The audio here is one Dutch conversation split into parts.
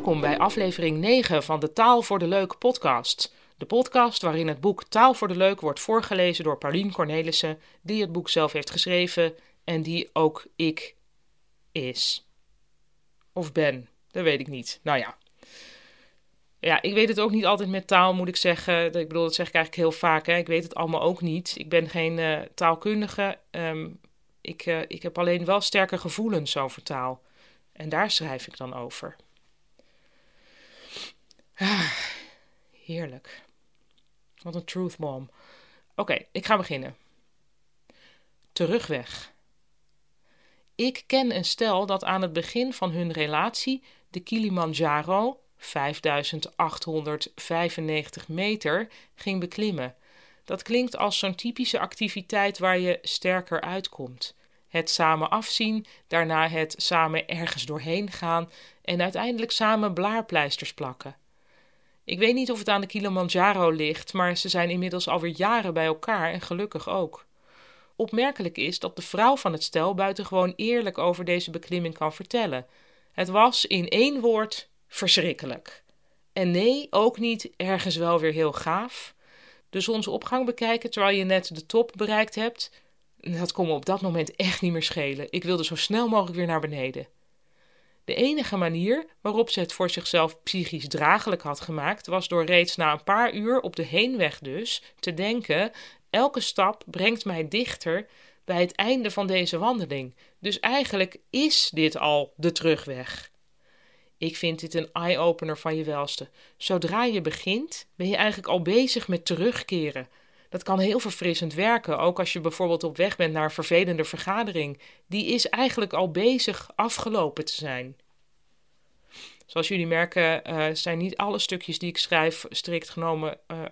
Welkom bij aflevering 9 van de Taal voor de Leuk podcast. De podcast waarin het boek Taal voor de Leuk wordt voorgelezen door Paulien Cornelissen, die het boek zelf heeft geschreven en die ook ik is. Of ben, dat weet ik niet. Nou ja. Ja, ik weet het ook niet altijd met taal, moet ik zeggen. Ik bedoel, dat zeg ik eigenlijk heel vaak. Hè. Ik weet het allemaal ook niet. Ik ben geen uh, taalkundige. Um, ik, uh, ik heb alleen wel sterke gevoelens over taal. En daar schrijf ik dan over. Ah, heerlijk. Wat een truth bomb. Oké, ik ga beginnen. Terugweg. Ik ken een stel dat aan het begin van hun relatie de Kilimanjaro, 5895 meter, ging beklimmen. Dat klinkt als zo'n typische activiteit waar je sterker uitkomt. Het samen afzien, daarna het samen ergens doorheen gaan en uiteindelijk samen blaarpleisters plakken. Ik weet niet of het aan de Kilimanjaro ligt, maar ze zijn inmiddels alweer jaren bij elkaar en gelukkig ook. Opmerkelijk is dat de vrouw van het stel buitengewoon eerlijk over deze beklimming kan vertellen. Het was in één woord verschrikkelijk. En nee, ook niet ergens wel weer heel gaaf. De zonsopgang bekijken terwijl je net de top bereikt hebt, dat kon me op dat moment echt niet meer schelen. Ik wilde zo snel mogelijk weer naar beneden. De enige manier waarop ze het voor zichzelf psychisch draaglijk had gemaakt, was door reeds na een paar uur op de heenweg dus te denken: elke stap brengt mij dichter bij het einde van deze wandeling. Dus eigenlijk is dit al de terugweg. Ik vind dit een eye-opener van je welste. Zodra je begint, ben je eigenlijk al bezig met terugkeren. Dat kan heel verfrissend werken, ook als je bijvoorbeeld op weg bent naar een vervelende vergadering. Die is eigenlijk al bezig afgelopen te zijn. Zoals jullie merken, uh, zijn niet alle stukjes die ik schrijf strikt genomen uh,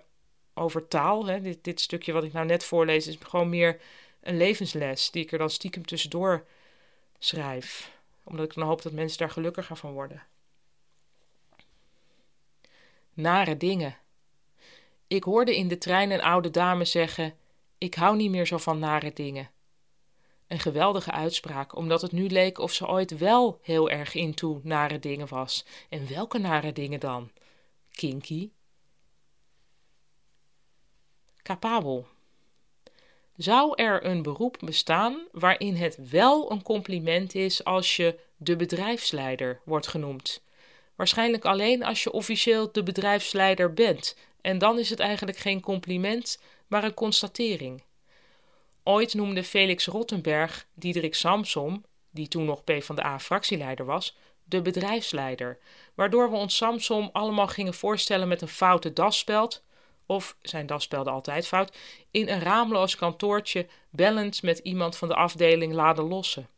over taal. Hè. Dit, dit stukje wat ik nou net voorlees is gewoon meer een levensles die ik er dan stiekem tussendoor schrijf. Omdat ik dan hoop dat mensen daar gelukkiger van worden. Nare dingen. Ik hoorde in de trein een oude dame zeggen: Ik hou niet meer zo van nare dingen. Een geweldige uitspraak, omdat het nu leek of ze ooit wel heel erg into nare dingen was. En welke nare dingen dan? Kinky. Capabel. Zou er een beroep bestaan waarin het wel een compliment is als je de bedrijfsleider wordt genoemd? Waarschijnlijk alleen als je officieel de bedrijfsleider bent, en dan is het eigenlijk geen compliment, maar een constatering. Ooit noemde Felix Rottenberg Diederik Samsom, die toen nog PvdA-fractieleider was, de bedrijfsleider, waardoor we ons Samsom allemaal gingen voorstellen met een foute dasspeld, of zijn das spelde altijd fout, in een raamloos kantoortje bellend met iemand van de afdeling laden lossen.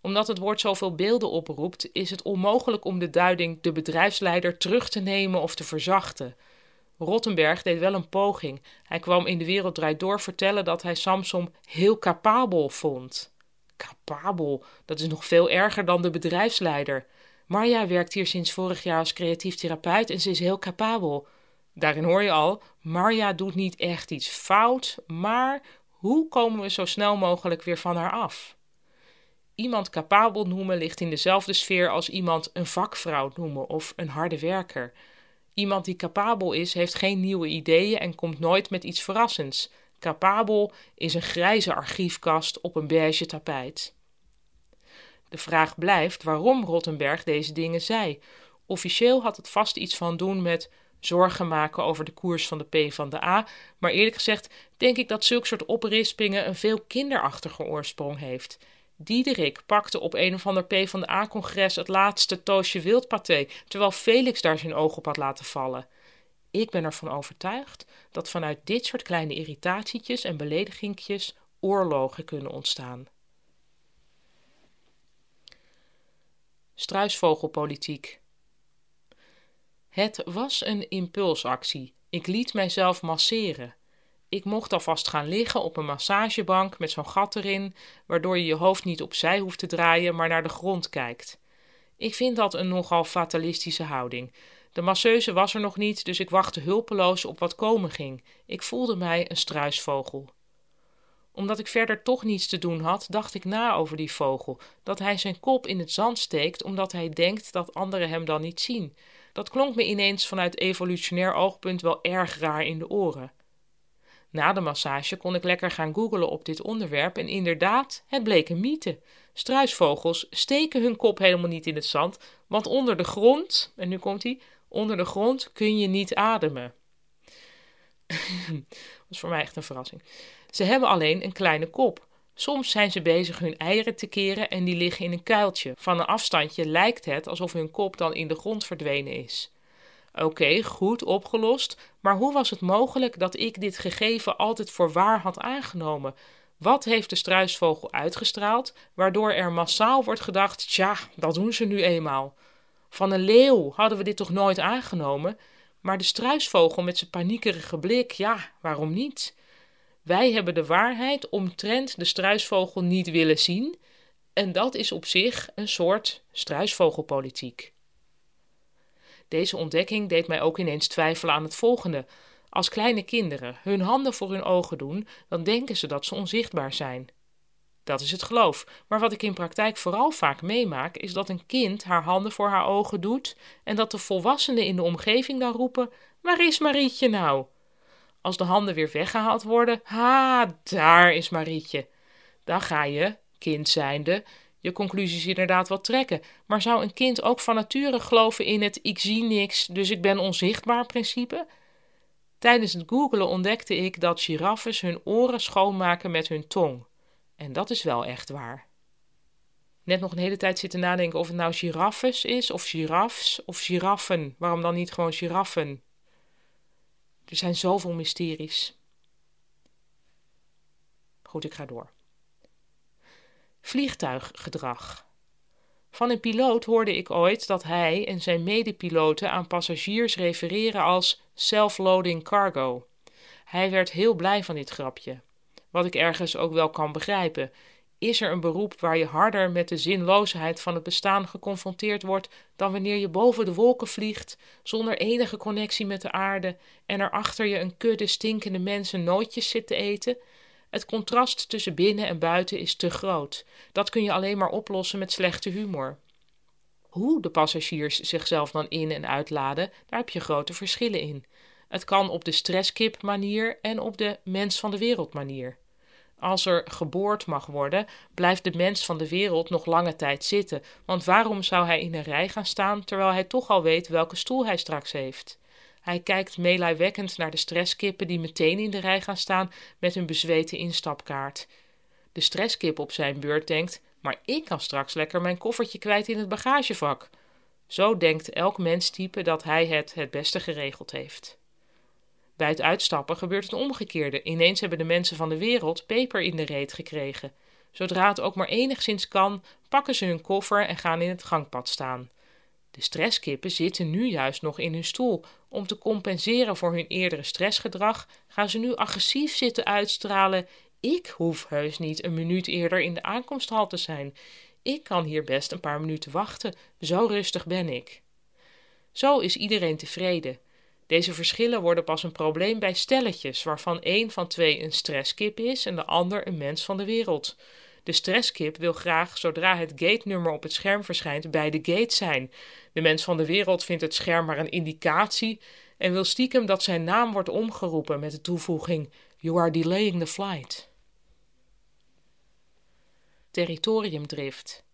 Omdat het woord zoveel beelden oproept, is het onmogelijk om de duiding de bedrijfsleider terug te nemen of te verzachten. Rottenberg deed wel een poging. Hij kwam in de wereld draait door vertellen dat hij Samsom heel capabel vond. Capabel, dat is nog veel erger dan de bedrijfsleider. Marja werkt hier sinds vorig jaar als creatief therapeut en ze is heel capabel. Daarin hoor je al, Marja doet niet echt iets fout, maar hoe komen we zo snel mogelijk weer van haar af? Iemand capabel noemen ligt in dezelfde sfeer als iemand een vakvrouw noemen of een harde werker. Iemand die capabel is, heeft geen nieuwe ideeën en komt nooit met iets verrassends. Capabel is een grijze archiefkast op een beige tapijt. De vraag blijft waarom Rottenberg deze dingen zei. Officieel had het vast iets van doen met zorgen maken over de koers van de P van de A, maar eerlijk gezegd denk ik dat zulk soort oprispingen een veel kinderachtiger oorsprong heeft. Diederik pakte op een of ander P van de A-congres het laatste toosje wildpaté, terwijl Felix daar zijn oog op had laten vallen. Ik ben ervan overtuigd dat vanuit dit soort kleine irritatietjes en beledigingjes oorlogen kunnen ontstaan. Struisvogelpolitiek. Het was een impulsactie. Ik liet mijzelf masseren. Ik mocht alvast gaan liggen op een massagebank met zo'n gat erin, waardoor je je hoofd niet opzij hoeft te draaien, maar naar de grond kijkt. Ik vind dat een nogal fatalistische houding. De masseuse was er nog niet, dus ik wachtte hulpeloos op wat komen ging. Ik voelde mij een struisvogel. Omdat ik verder toch niets te doen had, dacht ik na over die vogel: dat hij zijn kop in het zand steekt omdat hij denkt dat anderen hem dan niet zien. Dat klonk me ineens vanuit evolutionair oogpunt wel erg raar in de oren. Na de massage kon ik lekker gaan googelen op dit onderwerp en inderdaad, het bleek een mythe. Struisvogels steken hun kop helemaal niet in het zand, want onder de grond, en nu komt hij, onder de grond kun je niet ademen. dat is voor mij echt een verrassing. Ze hebben alleen een kleine kop. Soms zijn ze bezig hun eieren te keren en die liggen in een kuiltje. Van een afstandje lijkt het alsof hun kop dan in de grond verdwenen is. Oké, goed opgelost, maar hoe was het mogelijk dat ik dit gegeven altijd voor waar had aangenomen? Wat heeft de struisvogel uitgestraald, waardoor er massaal wordt gedacht: tja, dat doen ze nu eenmaal. Van een leeuw hadden we dit toch nooit aangenomen, maar de struisvogel met zijn paniekerige blik, ja, waarom niet? Wij hebben de waarheid omtrent de struisvogel niet willen zien, en dat is op zich een soort struisvogelpolitiek. Deze ontdekking deed mij ook ineens twijfelen aan het volgende. Als kleine kinderen hun handen voor hun ogen doen, dan denken ze dat ze onzichtbaar zijn. Dat is het geloof. Maar wat ik in praktijk vooral vaak meemaak, is dat een kind haar handen voor haar ogen doet en dat de volwassenen in de omgeving dan roepen: Waar is Marietje nou? Als de handen weer weggehaald worden, ha, daar is Marietje. Dan ga je, kind zijnde, je conclusies inderdaad wat trekken. Maar zou een kind ook van nature geloven in het ik zie niks, dus ik ben onzichtbaar principe? Tijdens het googelen ontdekte ik dat giraffes hun oren schoonmaken met hun tong. En dat is wel echt waar. Net nog een hele tijd zitten nadenken of het nou giraffes is, of giraffes, of giraffen. Waarom dan niet gewoon giraffen? Er zijn zoveel mysteries. Goed, ik ga door. Vliegtuiggedrag. Van een piloot hoorde ik ooit dat hij en zijn medepiloten aan passagiers refereren als self-loading cargo. Hij werd heel blij van dit grapje. Wat ik ergens ook wel kan begrijpen. Is er een beroep waar je harder met de zinloosheid van het bestaan geconfronteerd wordt dan wanneer je boven de wolken vliegt, zonder enige connectie met de aarde en er achter je een kudde stinkende mensen nootjes zit te eten? Het contrast tussen binnen en buiten is te groot. Dat kun je alleen maar oplossen met slechte humor. Hoe de passagiers zichzelf dan in en uitladen, daar heb je grote verschillen in. Het kan op de stresskip manier en op de mens van de wereld manier. Als er geboord mag worden, blijft de mens van de wereld nog lange tijd zitten, want waarom zou hij in een rij gaan staan terwijl hij toch al weet welke stoel hij straks heeft? Hij kijkt meelijwekkend naar de stresskippen die meteen in de rij gaan staan met hun bezweten instapkaart. De stresskip op zijn beurt denkt: Maar ik kan straks lekker mijn koffertje kwijt in het bagagevak. Zo denkt elk menstype dat hij het het beste geregeld heeft. Bij het uitstappen gebeurt het omgekeerde. Ineens hebben de mensen van de wereld peper in de reet gekregen. Zodra het ook maar enigszins kan, pakken ze hun koffer en gaan in het gangpad staan. De stresskippen zitten nu juist nog in hun stoel. Om te compenseren voor hun eerdere stressgedrag gaan ze nu agressief zitten uitstralen. Ik hoef heus niet een minuut eerder in de aankomsthal te zijn. Ik kan hier best een paar minuten wachten. Zo rustig ben ik. Zo is iedereen tevreden. Deze verschillen worden pas een probleem bij stelletjes, waarvan één van twee een stresskip is en de ander een mens van de wereld. De stresskip wil graag, zodra het gate-nummer op het scherm verschijnt, bij de gate zijn. De mens van de wereld vindt het scherm maar een indicatie en wil stiekem dat zijn naam wordt omgeroepen met de toevoeging: You are delaying the flight. Territoriumdrift.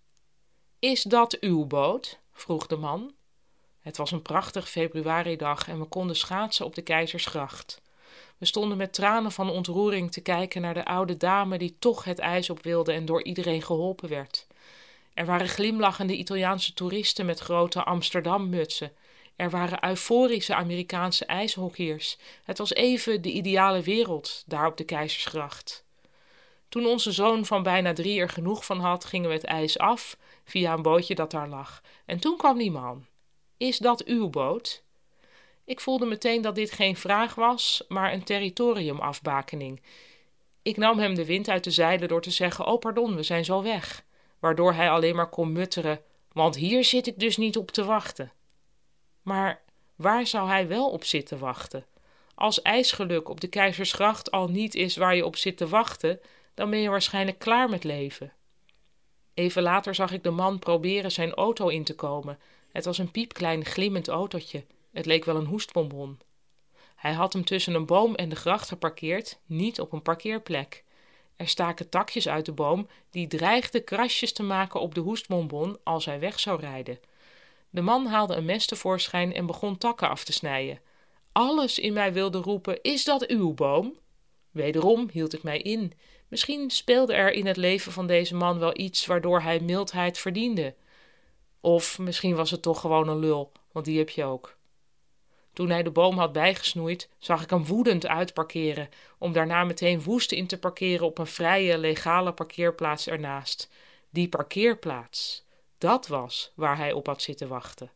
Is dat uw boot? vroeg de man. Het was een prachtig februaridag en we konden schaatsen op de Keizersgracht. We stonden met tranen van ontroering te kijken naar de oude dame die toch het ijs op wilde en door iedereen geholpen werd. Er waren glimlachende Italiaanse toeristen met grote Amsterdam-mutsen. Er waren euforische Amerikaanse ijshockeyers. Het was even de ideale wereld, daar op de Keizersgracht. Toen onze zoon van bijna drie er genoeg van had, gingen we het ijs af via een bootje dat daar lag. En toen kwam die man. Is dat uw boot? Ik voelde meteen dat dit geen vraag was, maar een territoriumafbakening. Ik nam hem de wind uit de zeilen door te zeggen: Oh, pardon, we zijn zo weg. Waardoor hij alleen maar kon mutteren: Want hier zit ik dus niet op te wachten. Maar waar zou hij wel op zitten wachten? Als ijsgeluk op de Keizersgracht al niet is waar je op zit te wachten, dan ben je waarschijnlijk klaar met leven. Even later zag ik de man proberen zijn auto in te komen. Het was een piepklein glimmend autootje. Het leek wel een hoestbonbon. Hij had hem tussen een boom en de gracht geparkeerd, niet op een parkeerplek. Er staken takjes uit de boom die dreigden krasjes te maken op de hoestbonbon als hij weg zou rijden. De man haalde een mes tevoorschijn en begon takken af te snijden. Alles in mij wilde roepen: Is dat uw boom? Wederom hield ik mij in. Misschien speelde er in het leven van deze man wel iets waardoor hij mildheid verdiende. Of misschien was het toch gewoon een lul, want die heb je ook. Toen hij de boom had bijgesnoeid, zag ik hem woedend uitparkeren, om daarna meteen woest in te parkeren op een vrije, legale parkeerplaats ernaast. Die parkeerplaats, dat was waar hij op had zitten wachten.